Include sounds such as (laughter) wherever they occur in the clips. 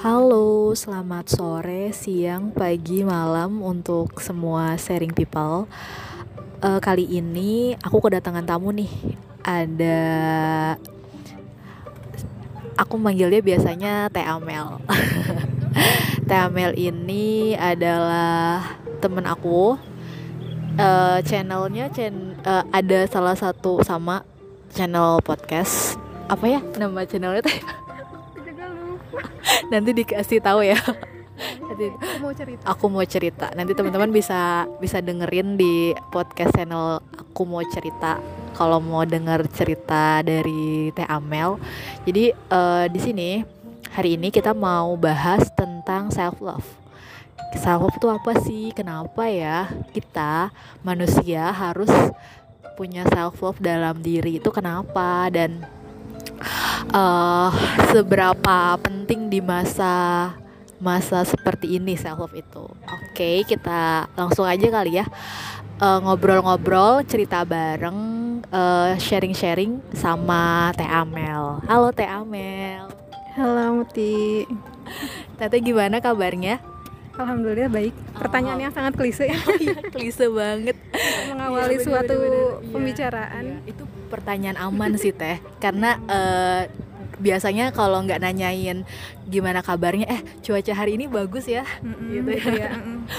Halo, selamat sore, siang, pagi, malam untuk semua sharing people. Uh, kali ini aku kedatangan tamu nih. Ada aku manggilnya biasanya Teh Amel. (laughs) Teh Amel ini adalah temen aku. Uh, channelnya chen uh, ada salah satu sama channel podcast apa ya nama channelnya teh nanti dikasih tahu ya. Nanti aku mau cerita. aku mau cerita. Nanti teman-teman bisa bisa dengerin di podcast channel aku mau cerita. Kalau mau denger cerita dari Teh Amel. Jadi uh, di sini hari ini kita mau bahas tentang self love self love itu apa sih? Kenapa ya kita manusia harus punya self love dalam diri itu kenapa? Dan uh, seberapa penting di masa masa seperti ini self love itu. Oke, okay, kita langsung aja kali ya ngobrol-ngobrol, uh, cerita bareng, uh, sharing-sharing sama Teh Amel. Halo Teh Amel. Halo Muti. Tete gimana kabarnya? Alhamdulillah baik. Pertanyaannya oh. sangat klise ya. Oh, iya, klise banget. Mengawali iya, suatu bener, bener. pembicaraan. Iya, itu pertanyaan aman sih teh, karena uh, biasanya kalau nggak nanyain gimana kabarnya eh cuaca hari ini bagus ya? Mm-hmm, gitu ya, ya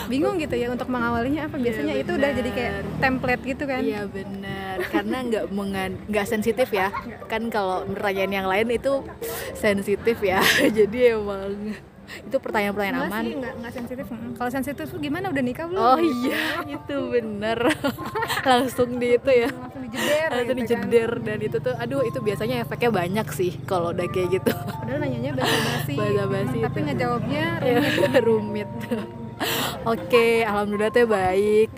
bingung gitu ya untuk mengawalinya apa. Biasanya ya, itu udah jadi kayak template gitu kan. Iya benar. Karena nggak nggak sensitif ya. Kan kalau pertanyaan yang lain itu sensitif ya. (laughs) Jadi emang itu pertanyaan-pertanyaan aman. sih nggak nggak sensitif kalau sensitif tuh gimana udah nikah belum? Oh iya itu bener. (laughs) Langsung di itu ya. Langsung dijeder langsung gitu dijeder kan. dan itu tuh aduh itu biasanya efeknya banyak sih kalau udah kayak gitu. Padahal nanyanya bahasa basi bahasa basi tapi ngejawabnya (laughs) rumit. rumit. Oke alhamdulillah teh baik.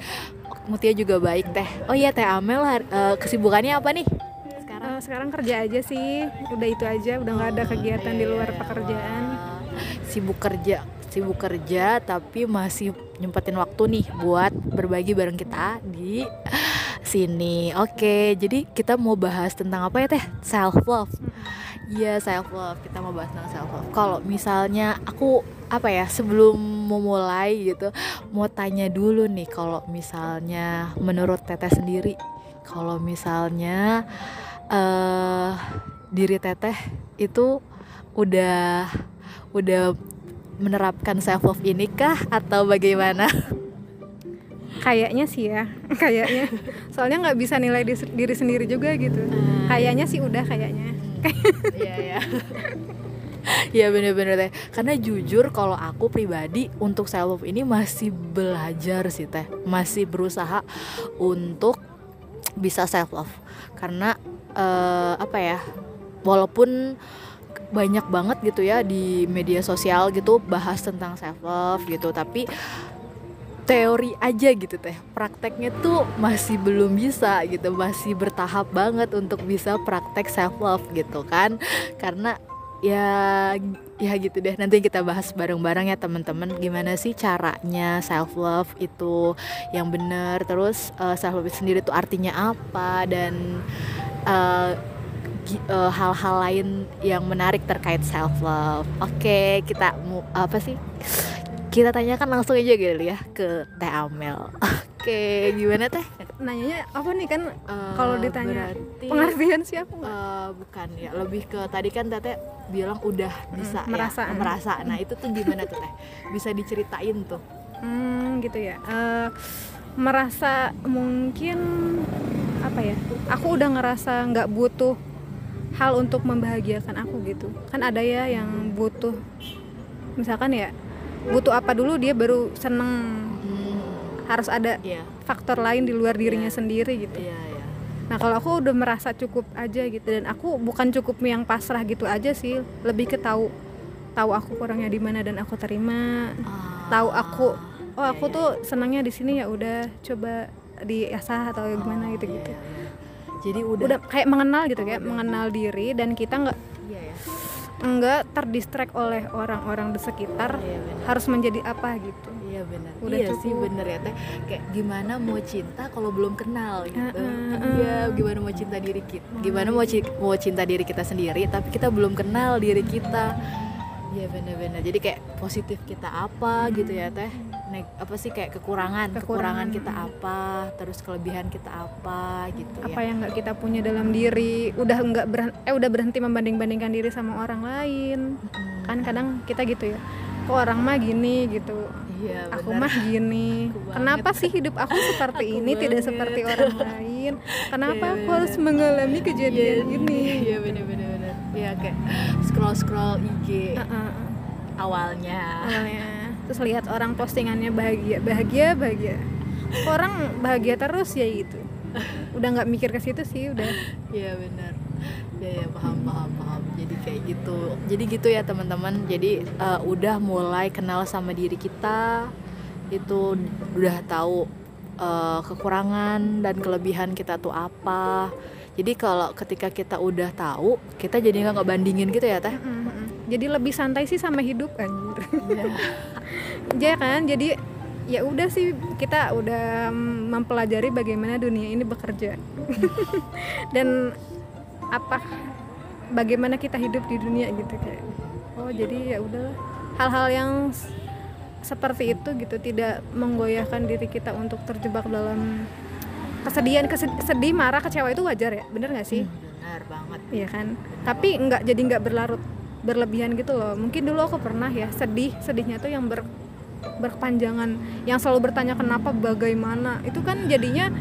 Mutia juga baik teh. Oh iya teh Amel uh, kesibukannya apa nih? Sekarang uh, sekarang kerja aja sih. Udah itu aja udah nggak ada kegiatan oh, di luar pekerjaan sibuk kerja sibuk kerja tapi masih nyempetin waktu nih buat berbagi bareng kita di sini. Oke, jadi kita mau bahas tentang apa ya teh? Self love. Iya self love. Kita mau bahas tentang self love. Kalau misalnya aku apa ya sebelum memulai gitu mau tanya dulu nih kalau misalnya menurut teteh sendiri kalau misalnya uh, diri teteh itu udah udah menerapkan self love ini kah atau bagaimana? Kayaknya sih ya, (laughs) kayaknya. Soalnya nggak bisa nilai diri sendiri juga gitu. Hmm. Kayaknya sih udah kayaknya. Iya ya. (laughs) ya bener-bener teh karena jujur kalau aku pribadi untuk self love ini masih belajar sih teh masih berusaha untuk bisa self love karena uh, apa ya walaupun banyak banget gitu ya di media sosial gitu bahas tentang self love gitu. Tapi teori aja gitu teh prakteknya tuh masih belum bisa gitu masih bertahap banget untuk bisa praktek self love gitu kan. Karena ya ya gitu deh nanti kita bahas bareng-bareng ya teman-teman gimana sih caranya self love itu yang benar terus uh, self love sendiri tuh artinya apa dan uh, uh, hal-hal lain yang menarik terkait self love. Oke, okay, kita mau apa sih? Kita tanyakan langsung aja gitu ya ke Teh Amel. (laughs) Oke, okay, gimana Teh? Nanyanya apa nih kan uh, kalau ditanya berarti, pengertian siapa? Uh, bukan ya, lebih ke tadi kan Tete bilang udah bisa hmm, merasa ya, merasa. Nah, itu tuh gimana tuh Teh? Bisa diceritain tuh. Hmm, gitu ya. Uh, merasa mungkin apa ya? Aku udah ngerasa nggak butuh hal untuk membahagiakan aku gitu kan ada ya yang butuh misalkan ya butuh apa dulu dia baru seneng hmm. harus ada yeah. faktor lain di luar dirinya yeah. sendiri gitu yeah, yeah. nah kalau aku udah merasa cukup aja gitu dan aku bukan cukup yang pasrah gitu aja sih lebih ke tahu tahu aku kurangnya di mana dan aku terima ah. tahu aku oh aku yeah, tuh senangnya di sini ya udah coba diasah atau gimana gitu gitu yeah, yeah jadi udah. udah. Kayak mengenal gitu kayak mengenal diri dan kita nggak iya ya. nggak terdistract oleh orang-orang di sekitar iya, harus menjadi apa gitu. Iya benar. Udah iya cukup. sih bener ya teh. Kayak gimana mau cinta kalau belum kenal gitu. Uh, uh, uh. iya gimana mau cinta diri kita gimana mau mau cinta diri kita sendiri tapi kita belum kenal diri kita. Iya bener-bener. Jadi kayak positif kita apa gitu ya teh? Neg apa sih kayak kekurangan, kekurangan, Kekurangan. kita apa, terus kelebihan kita apa gitu apa ya. yang nggak kita punya dalam diri udah nggak berhenti, eh udah berhenti membanding-bandingkan diri sama orang lain Mm-mm. kan kadang kita gitu ya kok orang mah gini gitu Iya aku bener. mah gini Aku kenapa sih hidup aku seperti (laughs) Aku ini tidak banget. seperti orang lain kenapa Iya, aku bener. harus mengalami kejadian ini Iya bener-bener. bener. Iya kayak scroll scroll IG Heeh, awalnya. awalnya terus lihat orang postingannya bahagia bahagia bahagia orang bahagia terus ya gitu udah nggak mikir ke situ sih udah Iya benar. Ya, ya paham paham paham. Jadi kayak gitu. Jadi gitu ya teman-teman. Jadi eh, udah mulai kenal sama diri kita. Itu udah tahu eh, kekurangan dan kelebihan kita tuh apa. Jadi kalau ketika kita udah tahu, kita jadi nggak ngebandingin gitu ya teh. Mm-mm. jadi lebih santai sih sama hidup anjir Iya. Ya kan? Jadi ya udah sih kita udah mempelajari bagaimana dunia ini bekerja. (laughs) Dan apa bagaimana kita hidup di dunia gitu kayak. Oh jadi ya udahlah. Hal-hal yang seperti itu gitu tidak menggoyahkan diri kita untuk terjebak dalam kesedihan kesed- sedih marah kecewa itu wajar ya? Bener nggak sih? Benar banget. Iya kan? Tapi nggak jadi nggak berlarut berlebihan gitu loh. Mungkin dulu aku pernah ya sedih sedihnya tuh yang ber berkepanjangan yang selalu bertanya kenapa bagaimana itu kan jadinya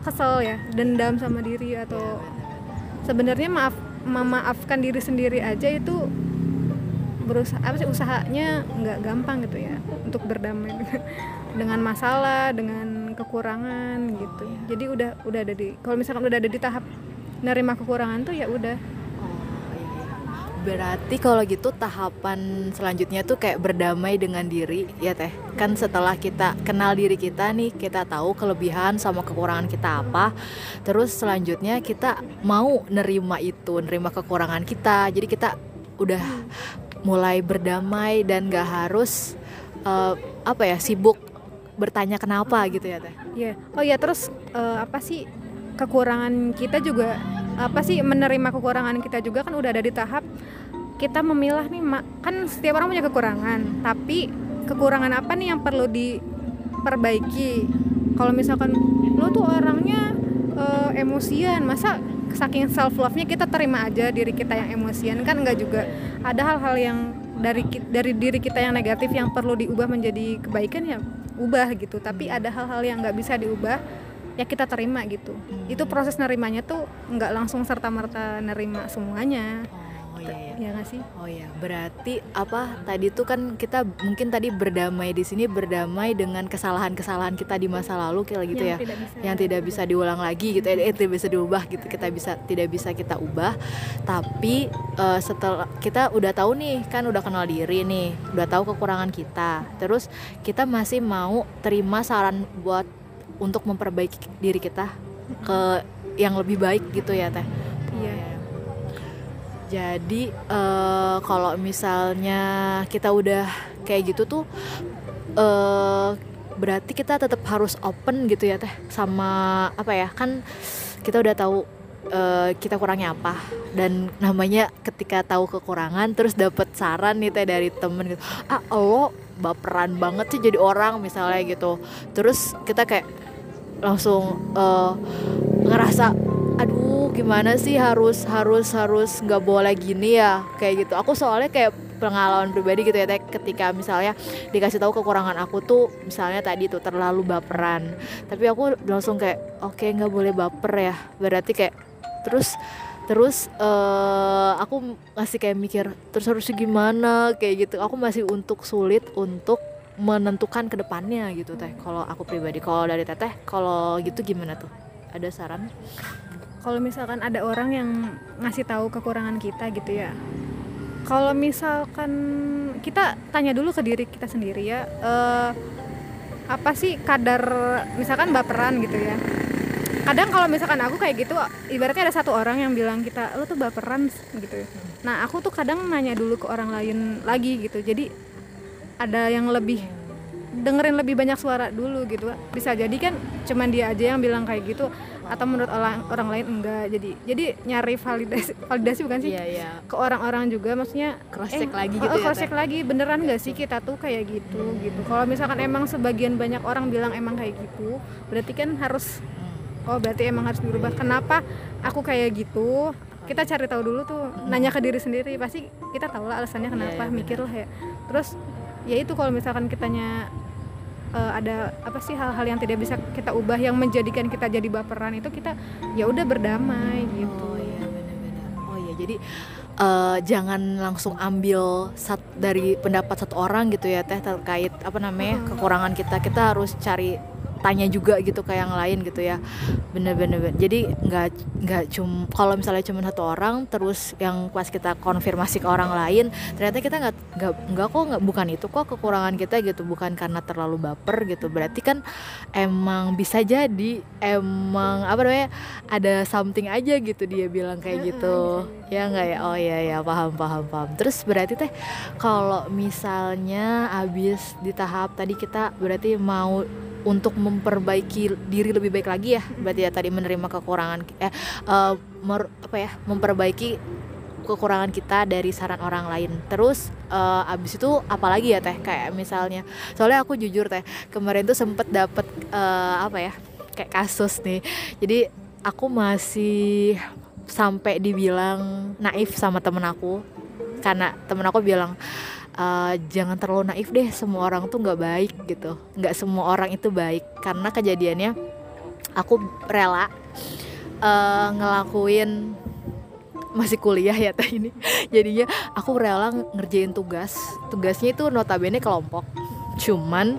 kesel ya dendam sama diri atau sebenarnya maaf memaafkan diri sendiri aja itu berusaha apa sih usahanya nggak gampang gitu ya untuk berdamai (laughs) dengan- masalah dengan kekurangan gitu jadi udah udah ada di kalau misalkan udah ada di tahap nerima kekurangan tuh ya udah. Berarti kalau gitu tahapan selanjutnya tuh kayak berdamai dengan diri ya teh. Kan setelah kita kenal diri kita nih, kita tahu kelebihan sama kekurangan kita apa. Terus selanjutnya kita mau nerima itu, nerima kekurangan kita. Jadi kita udah mulai berdamai dan gak harus eh, apa ya sibuk bertanya kenapa gitu ya teh. ya oh ya terus eh, apa sih kekurangan kita juga apa sih menerima kekurangan kita juga kan udah ada di tahap kita memilah nih kan setiap orang punya kekurangan tapi kekurangan apa nih yang perlu diperbaiki? Kalau misalkan lo tuh orangnya eh, emosian masa saking self love nya kita terima aja diri kita yang emosian? Kan enggak juga ada hal-hal yang dari dari diri kita yang negatif yang perlu diubah menjadi kebaikan ya ubah gitu. Tapi ada hal-hal yang nggak bisa diubah ya kita terima gitu itu proses nerimanya tuh nggak langsung serta merta nerima semuanya Oh iya, iya. ya nggak sih Oh ya, berarti apa tadi tuh kan kita mungkin tadi berdamai di sini berdamai dengan kesalahan-kesalahan kita di masa lalu kayak gitu ya. yang tidak bisa Yang tidak bisa diulang lagi gitu, eh, tidak bisa diubah gitu. Kita bisa tidak bisa kita ubah. Tapi eh, setelah kita udah tahu nih, kan udah kenal diri nih, udah tahu kekurangan kita. Terus kita masih mau terima saran buat untuk memperbaiki diri kita ke yang lebih baik gitu ya, Teh. iya. Jadi eh, kalau misalnya kita udah kayak gitu tuh eh berarti kita tetap harus open gitu ya teh? Sama apa ya kan kita udah tahu eh, kita kurangnya apa. Dan namanya ketika tahu kekurangan terus dapat saran nih teh dari temen gitu ah lo baperan banget sih jadi orang misalnya gitu. Terus kita kayak langsung eh, ngerasa aduh gimana sih harus harus harus nggak boleh gini ya? Kayak gitu. Aku soalnya kayak pengalaman pribadi gitu ya Teh, ketika misalnya dikasih tahu kekurangan aku tuh misalnya tadi tuh terlalu baperan. Tapi aku langsung kayak oke nggak boleh baper ya. Berarti kayak terus terus eh, aku masih kayak mikir terus harus gimana? Kayak gitu. Aku masih untuk sulit untuk menentukan ke depannya gitu teh. Kalau aku pribadi kalau dari teteh kalau gitu gimana tuh? Ada saran? Kalau misalkan ada orang yang ngasih tahu kekurangan kita gitu ya. Kalau misalkan kita tanya dulu ke diri kita sendiri ya eh, apa sih kadar misalkan baperan gitu ya. Kadang kalau misalkan aku kayak gitu ibaratnya ada satu orang yang bilang kita lo tuh baperan gitu ya. nah aku tuh kadang nanya dulu ke orang lain lagi gitu. Jadi ada yang lebih dengerin lebih banyak suara dulu gitu. Bisa jadi kan cuman dia aja yang bilang kayak gitu atau menurut orang orang lain enggak. Jadi jadi nyari validasi validasi bukan sih? Iya iya. Ke orang-orang juga maksudnya cross check lagi oh, gitu oh, ya cross check lagi beneran nggak sih kita tuh kayak gitu gitu. Kalau misalkan emang sebagian banyak orang bilang emang kayak gitu berarti kan harus Hmm. oh berarti emang harus dirubah. Kenapa aku kayak gitu? Kita cari tahu dulu tuh nanya ke diri sendiri. Pasti kita tahu lah alasannya Iya, kenapa iya, mikir lah ya. Terus ya itu kalau misalkan kitanya eh, ada apa sih hal-hal yang tidak bisa kita ubah yang menjadikan kita jadi baperan itu kita ya udah berdamai gitu Oh iya benar-benar. Oh iya jadi eh, jangan langsung ambil sat dari pendapat satu orang gitu ya teh terkait apa namanya kekurangan kita. Kita harus cari tanya juga gitu ke yang lain gitu ya. Bener-bener jadi nggak nggak cum kalau misalnya cuma satu orang terus yang pas kita konfirmasi ke orang lain ternyata kita nggak nggak nggak kok nggak bukan itu kok kekurangan kita gitu bukan karena terlalu baper gitu. Berarti kan emang bisa jadi emang apa namanya ada something aja gitu dia bilang kayak gitu. ya nggak ya? Oh ya ya paham paham paham. Terus berarti teh kalau misalnya abis di tahap tadi kita berarti mau untuk memperbaiki diri lebih baik lagi ya. Berarti ya tadi menerima kekurangan eh eh, mer- apa ya memperbaiki kekurangan kita dari saran orang lain. Terus eh, abis itu apalagi ya teh? Kayak misalnya soalnya aku jujur teh kemarin tuh sempet dapet eh, apa ya kayak kasus nih. Jadi aku masih sampai dibilang naif sama temen aku. Karena temen aku bilang "Eh, jangan terlalu naif deh semua orang tuh nggak baik gitu. Nggak semua orang itu baik karena kejadiannya aku rela eh, ngelakuin masih kuliah ya teh ini. (laughs) Jadinya aku rela ngerjain tugas. Tugasnya itu notabene kelompok. Cuman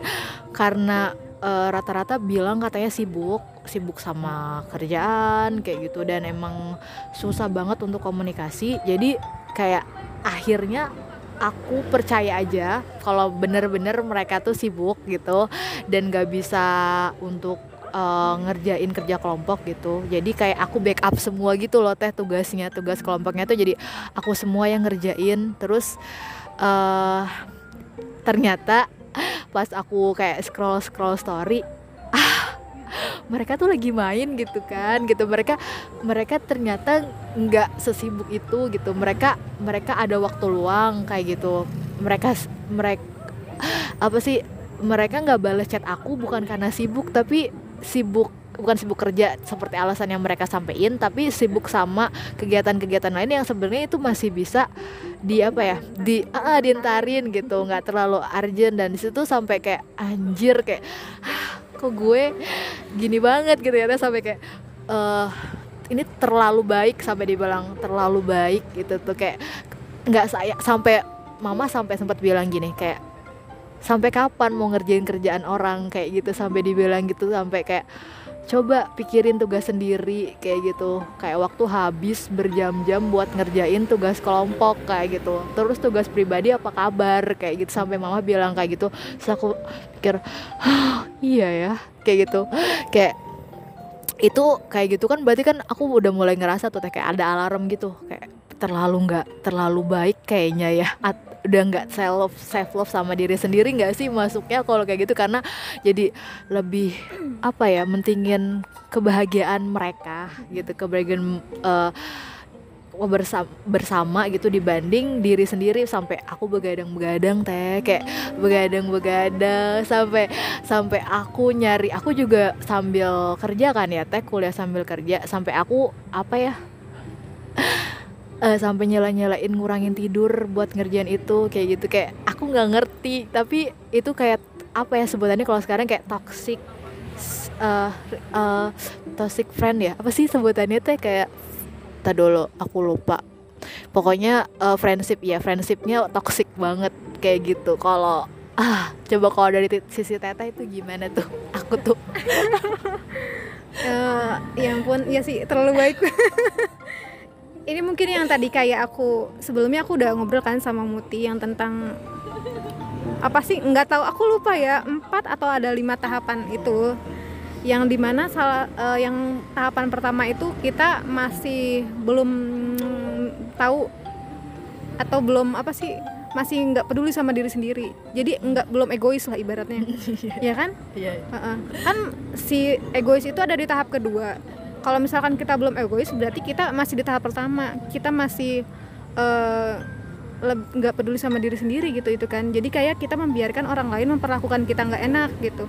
karena eh, rata-rata bilang katanya sibuk sibuk sama kerjaan kayak gitu. Dan emang susah banget untuk komunikasi. Jadi kayak akhirnya aku percaya aja kalau bener-bener mereka tuh sibuk gitu dan gak bisa untuk eh, ngerjain kerja kelompok gitu. Jadi kayak aku backup semua gitu loh teh tugasnya tugas kelompoknya tuh. Jadi aku semua yang ngerjain. Terus eh ternyata pas aku kayak scroll scroll story mereka tuh lagi main gitu kan gitu. Mereka mereka ternyata nggak sesibuk itu gitu. Mereka mereka ada waktu luang kayak gitu. Mereka mereka apa sih mereka nggak balas chat aku bukan karena sibuk tapi sibuk bukan sibuk kerja seperti alasan yang mereka sampaikan tapi sibuk sama kegiatan-kegiatan lain yang sebenarnya itu masih bisa di apa ya di ah, dientarin gitu. Nggak terlalu urgent dan di situ sampai kayak anjir kayak "Ah, kok gue gini banget gitu ya sampai kayak eh ini terlalu baik sampai dibilang terlalu baik gitu tuh kayak nggak saya sampai mama sampai sempat bilang gini kayak sampai kapan mau ngerjain kerjaan orang kayak gitu sampai dibilang gitu sampai kayak coba pikirin tugas sendiri kayak gitu. Kayak waktu habis berjam-jam buat ngerjain tugas kelompok kayak gitu. Terus tugas pribadi apa kabar? Kayak gitu sampai mama bilang kayak gitu. Terus aku pikir "Hah, iya ya kayak gitu. Kayak itu kayak gitu kan berarti kan aku udah mulai ngerasa tuh kayak ada alarm gitu. Kayak terlalu nggak terlalu baik kayaknya ya udah nggak self self love sama diri sendiri nggak sih masuknya kalau kayak gitu? Karena jadi lebih apa ya mentingin kebahagiaan mereka gitu kebahagiaan eh, bersama, bersama gitu dibanding diri sendiri sampai aku begadang-begadang teh. Kayak begadang-begadang sampai sampai aku nyari aku juga sambil kerja kan ya teh kuliah sambil kerja. Sampai aku apa ya eh, sampai nyela-nyelain ngurangin tidur buat ngerjain itu kayak gitu. Kayak aku nggak ngerti tapi itu kayak apa ya sebutannya kalau sekarang kayak toxic eh eh, toxic friend ya? Apa sih sebutannya teh? Kayak tak dulu aku lupa. Pokoknya eh, friendship ya friendshipnya toxic banget kayak gitu. Kalau ah coba kalau dari sisi teteh itu gimana tuh? (laughs) Aku tuh. (laughs) Eh, ya ampun ya sih terlalu baik (laughs) ini mungkin yang tadi kayak aku sebelumnya aku udah ngobrol kan sama Muti yang tentang apa sih nggak tahu aku lupa ya empat atau ada lima tahapan itu. Yang di mana salah eh, yang tahapan pertama itu kita masih belum tahu atau belum apa sih masih nggak peduli sama diri sendiri. Jadi nggak belum egois lah ibaratnya. (laughs) Ya kan? Iya. Heeh. kan si egois itu ada di tahap kedua kalau misalkan kita belum egois berarti kita masih di tahap pertama. Kita masih eh, nggak peduli sama diri sendiri gitu itu kan. Jadi kayak kita membiarkan orang lain memperlakukan kita nggak enak gitu.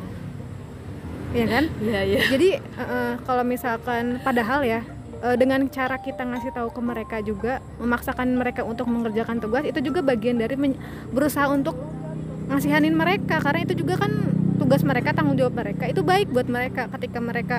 Ya kan? Iya iya. jadi eh, kalau misalkan padahal ya eh, dengan cara kita ngasih tahu ke mereka juga memaksakan mereka untuk mengerjakan tugas itu juga bagian dari berusaha untuk ngasihanin mereka. Karena itu juga kan tugas mereka tanggung jawab mereka itu baik buat mereka ketika mereka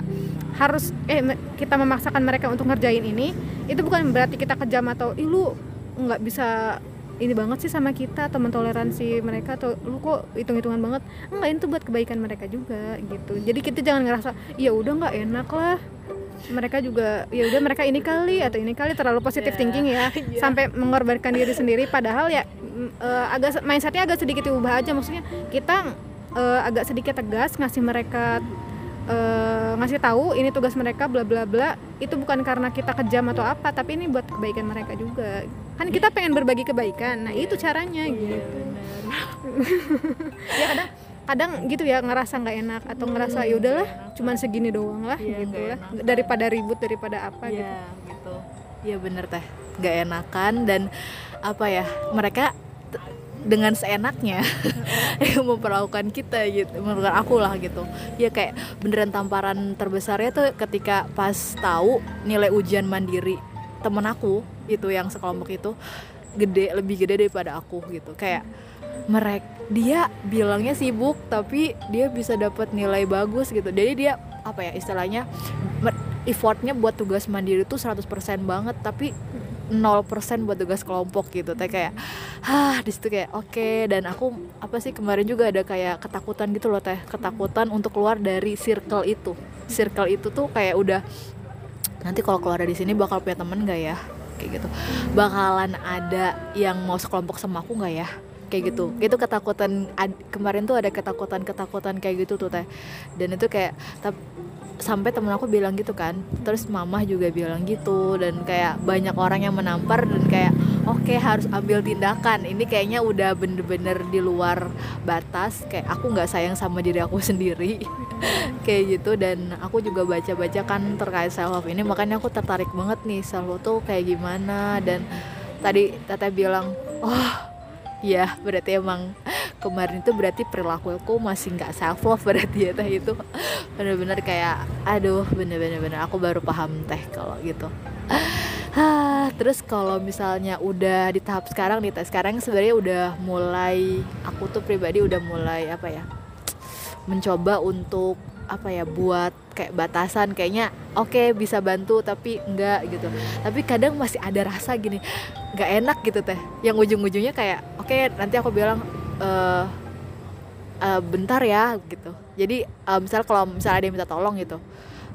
harus eh kita memaksakan mereka untuk ngerjain ini itu bukan berarti kita kejam atau ih lu nggak bisa ini banget sih sama kita atau mentoleransi mereka atau lu kok hitung-hitungan banget enggak itu buat kebaikan mereka juga gitu jadi kita jangan ngerasa ya udah nggak enak lah mereka juga ya udah mereka ini kali atau ini kali terlalu positif Iya. thinking ya (laughs) Iya. sampai mengorbankan diri sendiri padahal ya eh, agak mindsetnya agak sedikit diubah aja maksudnya kita eh, agak sedikit tegas ngasih mereka eh, ngasih tahu ini tugas mereka bla bla bla. Itu bukan karena kita kejam atau apa tapi ini buat kebaikan mereka juga. Kan kita pengen berbagi kebaikan. Nah itu caranya gitu. Iya benar. (laughs) ya kadang kadang gitu ya ngerasa nggak enak atau ngerasa ya udahlah cuman segini doang lah Iya, gitu nggak lah. daripada ribut daripada apa gitu Iya gitu. Iya bener teh. Gak enakan dan apa ya mereka dengan seenaknya (laughs) yang memperlakukan kita gitu, memperlakukan aku lah gitu. Ya kayak beneran tamparan terbesarnya tuh ketika pas tahu nilai ujian mandiri temen aku itu yang sekelompok itu gede lebih gede daripada aku gitu. Kayak mereka dia bilangnya sibuk tapi dia bisa dapat nilai bagus gitu. Jadi dia apa ya istilahnya effortnya buat tugas mandiri tuh 100% banget tapi 0% buat tugas kelompok gitu. Teh kayak hah di situ kayak oke. Dan aku apa sih kemarin juga ada kayak ketakutan gitu loh teh. Ketakutan untuk keluar dari circle itu. Circle itu tuh kayak udah nanti kalau keluar dari sini bakal punya temen gak ya? Kayak gitu. Bakalan ada yang mau sekelompok sama aku nggak ya? Kayak gitu. Itu ketakutan kemarin tuh ada ketakutan ketakutan kayak gitu tuh teh. Dan itu kayak tap- sampai temen aku bilang gitu kan. Terus mamah juga bilang gitu dan kayak banyak orang yang menampar dan kayak oke harus ambil tindakan. Ini kayaknya udah bener-bener di luar batas kayak aku nggak sayang sama diri aku (laughs) sendiri. Kayak gitu dan aku juga baca-baca kan terkait self love ini makanya aku tertarik banget nih self love tuh kayak gimana dan tadi teteh bilang oh iya berarti emang kemarin itu berarti perilakuku masih nggak self love berarti ya teh itu. Bener-bener kayak aduh bener-bener bener aku baru paham teh kalau gitu. Hah, terus kalau misalnya udah di tahap sekarang nih teh sekarang sebenarnya udah mulai aku tuh pribadi udah mulai apa ya mencoba untuk apa ya buat kayak batasan kayaknya oke bisa bantu tapi enggak gitu. Tapi kadang masih ada rasa gini nggak enak gitu teh. Yang ujung-ujungnya kayak oke nanti aku bilang eh eh, bentar ya gitu. Jadi eh, misal kalau misalnya ada yang minta tolong gitu.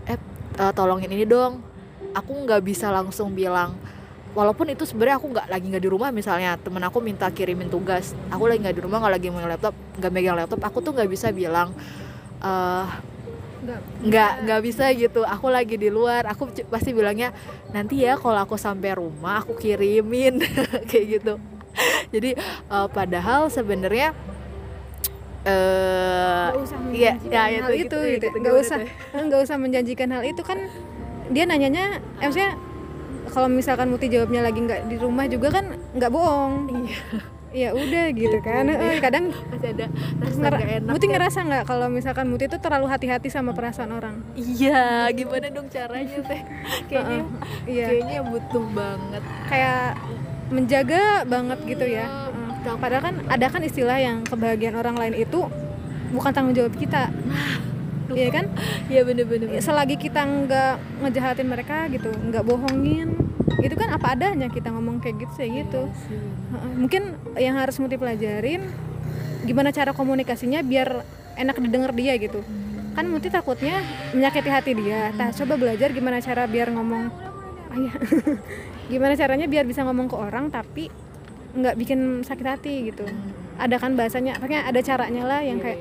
Eh eh, tolongin ini dong. Aku nggak bisa langsung bilang walaupun itu sebenarnya aku nggak lagi nggak di rumah misalnya temen aku minta kirimin tugas aku lagi nggak di rumah nggak lagi megang laptop nggak megang laptop aku tuh nggak bisa bilang eh Nggak- nggak bisa gitu. Aku lagi di luar aku pasti bilangnya nanti ya kalau aku sampai rumah aku kirimin. (laughs) Kayak gitu (laughs) jadi eh, padahal sebenarnya eh iya, menjanjikan ya, hal itu, itu, gitu, gitu, gitu, nggak usah tuh? nggak usah menjanjikan hal itu kan dia nanyanya eh, maksudnya kalau misalkan Muti jawabnya lagi nggak di rumah juga kan nggak bohong. Iya. Ya udah gitu kan. Eh, kadang masih ada rasa ngera- nggak enak Muti ya. ngerasa nggak kalau misalkan Muti itu terlalu hati-hati sama perasaan orang? Iya gimana dong caranya teh? (laughs) Kayaknya iya. kayaknya butuh banget. Kayak menjaga banget gitu ya. Iya, Eh, padahal kan ada kan istilah yang kebahagiaan orang lain itu bukan tanggung jawab kita. Iya kan? (laughs) Iya bener-bener selagi kita nggak ngejahatin mereka gitu nggak bohongin itu kan apa adanya kita ngomong kayak gitu sih gitu Heeh, mungkin yang harus Muti pelajarin gimana cara komunikasinya biar enak didengar dia gitu. Kan Muti takutnya menyakiti hati dia. Nah coba belajar gimana cara biar ngomong iya. (laughs) gimana caranya biar bisa ngomong ke orang tapi nggak bikin sakit hati gitu ada kan bahasanya makanya ada caranya lah yang kayak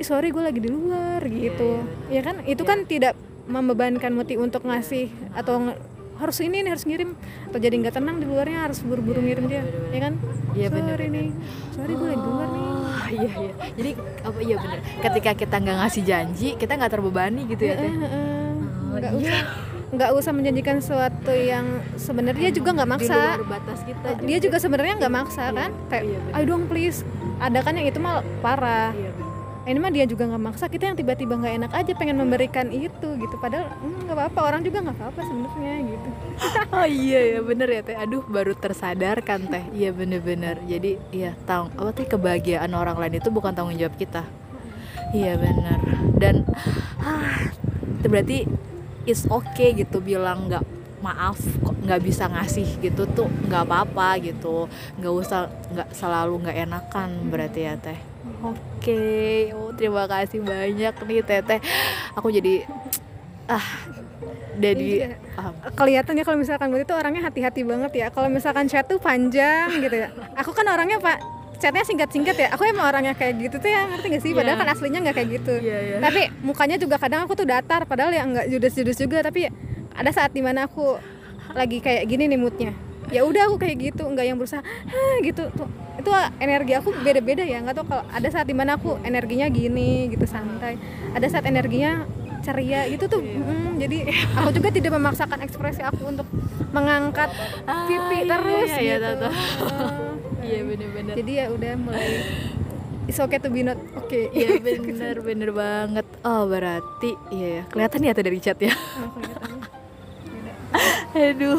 Ih, sorry gue lagi di luar gitu ya kan itu kan tidak membebankan Muti untuk ngasih atau harus ini nih harus ngirim atau jadi nggak tenang di luarnya harus buru-buru ngirim dia ya kan Iya, sorry bener-bener. nih sorry gue lagi di luar nih Oh, iya iya. Jadi apa iya bener. Ketika kita nggak ngasih janji, kita nggak terbebani gitu ya teh. Eh, eh, eh. Oh, nggak iya. usah nggak usah menjanjikan sesuatu yang sebenarnya juga nggak di maksa. luar batas kita dia juga. sebenarnya nggak maksa Iya, kan? Kayak iya, ayo dong please. Ada kan yang itu mah parah. Iya, ini mah dia juga nggak maksa. Kita yang tiba-tiba nggak enak aja pengen memberikan itu gitu. Padahal "Hmm, nggak apa-apa. Orang juga nggak apa-apa sebenarnya gitu. (laughs) Oh iya ya bener ya teh. Aduh baru tersadarkan teh. Iya bener-bener. Jadi iya tang apa teh kebahagiaan orang lain itu bukan tanggung jawab kita. Iya bener. Dan ah itu berarti it's okay gitu bilang nggak maaf kok nggak bisa ngasih gitu tuh nggak apa-apa gitu. Nggak usah nggak selalu nggak enakan berarti ya teh. Oke oh terima kasih banyak nih teteh aku jadi ah jadi Iya. paham. Kelihatan ya kalau misalkan gue itu orangnya hati-hati banget ya. Kalau misalkan chat tuh panjang gitu ya. Aku kan orangnya pak chatnya singkat-singkat ya. Aku emang orangnya kayak gitu tuh ya ngerti gak sih? Padahal Iya. kan aslinya nggak kayak gitu. Iya, iya. tapi mukanya juga kadang aku tuh datar padahal ya nggak judes-judes juga. Tapi ada saat di mana aku lagi kayak gini nih moodnya. Ya udah aku kayak gitu nggak yang berusaha gitu. Tuh itu energi aku beda-beda ya. Nggak tau kalau ada saat di mana aku energinya gini gitu santai. Ada saat energinya ceria gitu tuh. Mm, jadi aku juga tidak memaksakan ekspresi aku untuk mengangkat pipi iya, terus iya, iya, gitu. Heeh. Iya bener-bener. Jadi ya udah mulai. It's okay to be not okay. Iya (laughs) bener bener banget. Oh berarti iya ya kelihatan ya tuh dari chat ya? Oh, (laughs) aduh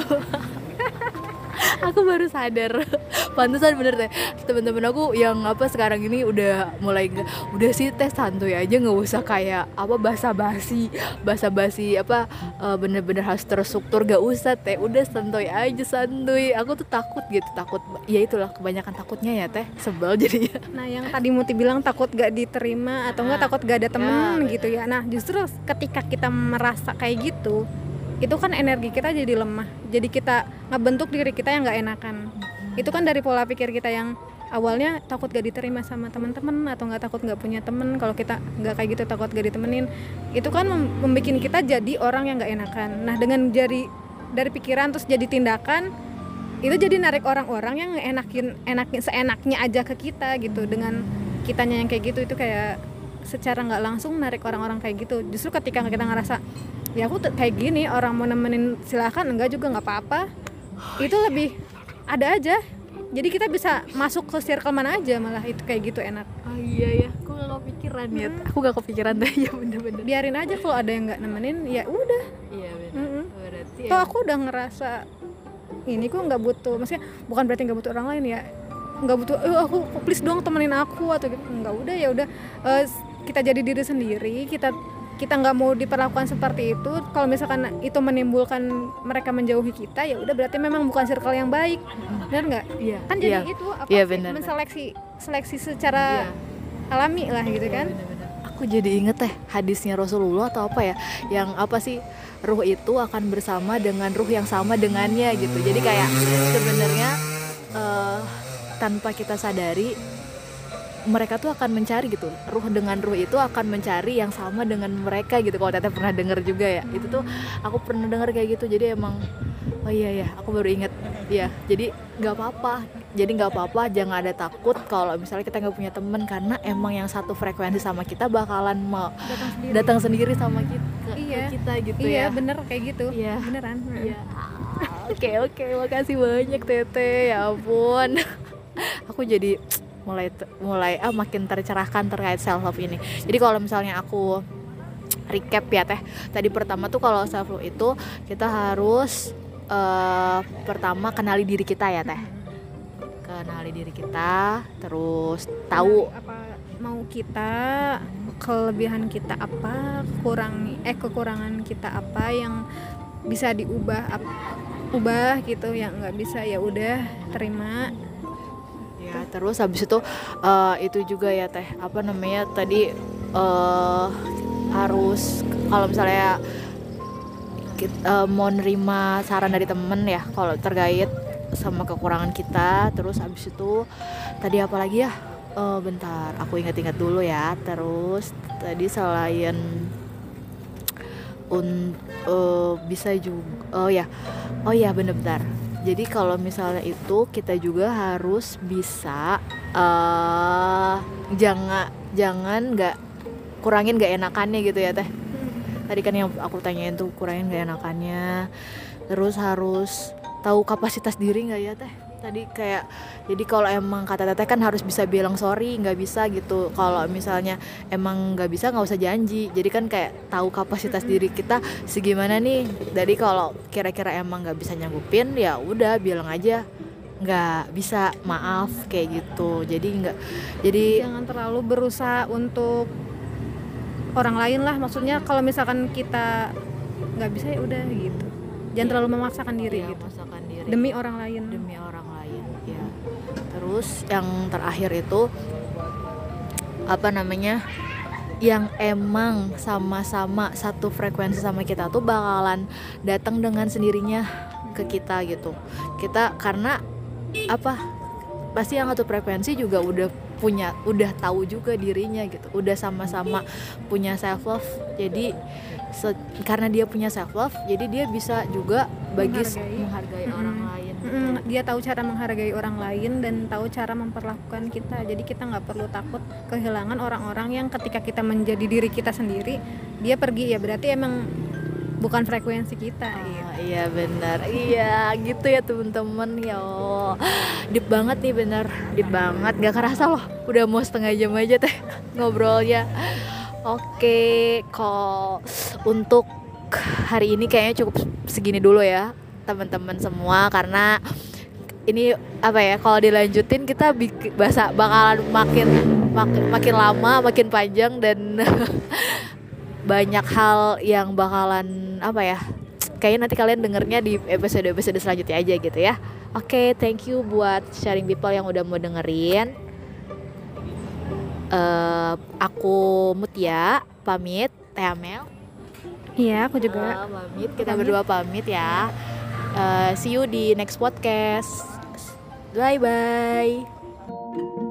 aku baru sadar. (laughs) Pantesan bener teh teman-teman aku yang apa sekarang ini udah mulai udah sih teh santuy aja nggak usah kayak apa basa-basi basa-basi apa eh, bener-bener harus terstruktur gak usah teh. Udah santuy aja santuy. Aku tuh takut gitu takut. Ya itulah kebanyakan takutnya ya teh. Sebel jadinya. (laughs) Nah, yang tadi Muti bilang takut gak diterima atau enggak Ah, takut gak ada temen ya, gitu ya. Nah, justru ketika kita merasa kayak gitu, itu kan energi kita jadi lemah. Jadi kita ngebentuk diri kita yang gak enakan. Itu kan dari pola pikir kita yang awalnya takut gak diterima sama teman-teman atau nggak takut nggak punya temen kalau kita nggak kayak gitu takut gak ditemenin. Itu kan mem- membuat kita jadi orang yang nggak enakan. Nah dengan jadi dari pikiran terus jadi tindakan itu jadi narik orang-orang yang enakin enakin seenaknya aja ke kita gitu. Dengan kitanya yang kayak gitu itu kayak secara nggak langsung narik orang-orang kayak gitu. Justru ketika kita ngerasa ya aku tuh kayak gini orang mau nemenin silahkan enggak juga nggak apa-apa. Itu lebih ada aja. Jadi kita bisa masuk ke circle mana aja malah itu kayak gitu enak. Oh iya ya aku gak kepikiran ya aku gak kepikiran. Deh (laughs) ya bener-bener. Biarin aja kalau ada yang nggak nemenin ya udah. Iya bener. Mm-mm. berarti toh aku udah ngerasa ini kok nggak butuh maksudnya bukan berarti nggak butuh orang lain ya. Nggak butuh eh aku please dong temenin aku atau gitu. Nggak udah ya udah. Eh, kita jadi diri sendiri kita kita nggak mau diperlakukan seperti itu kalau misalkan itu menimbulkan mereka menjauhi kita ya udah berarti memang bukan circle yang baik benar nggak iya kan jadi iya. itu apa sih benar. menseleksi seleksi secara Iya. alami lah gitu kan Bener-bener. Aku jadi inget teh hadisnya Rasulullah atau apa ya yang apa sih ruh itu akan bersama dengan ruh yang sama dengannya gitu. Jadi kayak sebenarnya eh, tanpa kita sadari mereka tuh akan mencari gitu. Ruh dengan ruh itu akan mencari yang sama dengan mereka gitu. Kalau teteh pernah denger juga ya. Itu tuh aku pernah denger kayak gitu. Jadi emang oh iya ya aku baru inget ya jadi nggak apa-apa. Jadi nggak apa-apa. Jangan ada takut kalau misalnya kita nggak punya temen karena emang yang satu frekuensi sama kita bakalan mau datang sendiri. datang sendiri sama kita ke, ke Iya. kita gitu iya ya. bener. Kayak gitu. Iya. beneran. Iya. Oke oke, makasih banyak Tete. Ya ampun. (laughs) aku jadi mulai mulai ah makin tercerahkan terkait self love ini. Jadi kalau misalnya aku recap ya Teh. Tadi pertama tuh kalau self love itu kita harus eh, pertama kenali diri kita ya Teh. Kenali diri kita, terus tahu apa mau kita kelebihan kita apa kurang eh kekurangan kita apa yang bisa diubah ap- ubah gitu yang nggak bisa ya udah terima ya terus habis itu eh, itu juga ya teh. Apa namanya tadi eh harus kalau misalnya kita mau nerima saran dari temen ya kalau terkait sama kekurangan kita terus habis itu tadi apa lagi ya? Eh, bentar aku ingat-ingat dulu ya. Terus tadi selain un eh, bisa juga oh ya oh ya bener-bener jadi kalau misalnya itu kita juga harus bisa eh jangan jangan nggak kurangin nggak enakannya gitu ya teh. Tadi kan yang aku tanyain tuh kurangin gak enakannya. Terus harus tahu kapasitas diri nggak ya teh tadi kayak jadi kalau emang kata teteh kan harus bisa bilang sorry nggak bisa gitu. Kalau misalnya emang nggak bisa nggak usah janji. Jadi kan kayak tahu kapasitas diri kita segimana nih. Jadi kalau kira-kira emang nggak bisa nyanggupin ya udah bilang aja. Nggak bisa maaf kayak gitu. Jadi nggak jadi jangan terlalu berusaha untuk orang lain lah. Maksudnya kalau misalkan kita nggak bisa ya udah gitu. Jangan Iya. terlalu memaksakan diri ya, gitu. masakan diri. Demi orang lain. Demi orang terus yang terakhir itu apa namanya yang emang sama-sama satu frekuensi sama kita tuh bakalan datang dengan sendirinya ke kita gitu kita karena apa pasti yang satu frekuensi juga udah punya udah tahu juga dirinya gitu udah sama-sama punya self love jadi se- karena dia punya self love jadi dia bisa juga bagi Menghargai. menghargai orang lain. Mm, dia tahu cara menghargai orang lain dan tahu cara memperlakukan kita. Jadi kita nggak perlu takut kehilangan orang-orang yang ketika kita menjadi diri kita sendiri dia pergi. Ya berarti emang bukan frekuensi kita gitu. Ah, iya. benar. Iya gitu ya temen-temen ya deep banget nih bener deep banget. Gak kerasa loh. Udah mau setengah jam aja teh ngobrolnya. Oke kok untuk hari ini kayaknya cukup segini dulu ya teman-teman semua karena ini apa ya kalau dilanjutin kita bahasa bakalan makin makin makin lama makin panjang dan (laughs) banyak hal yang bakalan apa ya kayaknya nanti kalian dengernya di episode episode selanjutnya aja gitu ya. Oke thank you buat sharing people yang udah mau dengerin. Eh, aku Mutia pamit. Teh Amel. Iya aku juga. Eh, pamit. Kita Pamit. berdua pamit ya Uh, see you di next podcast. Bye bye.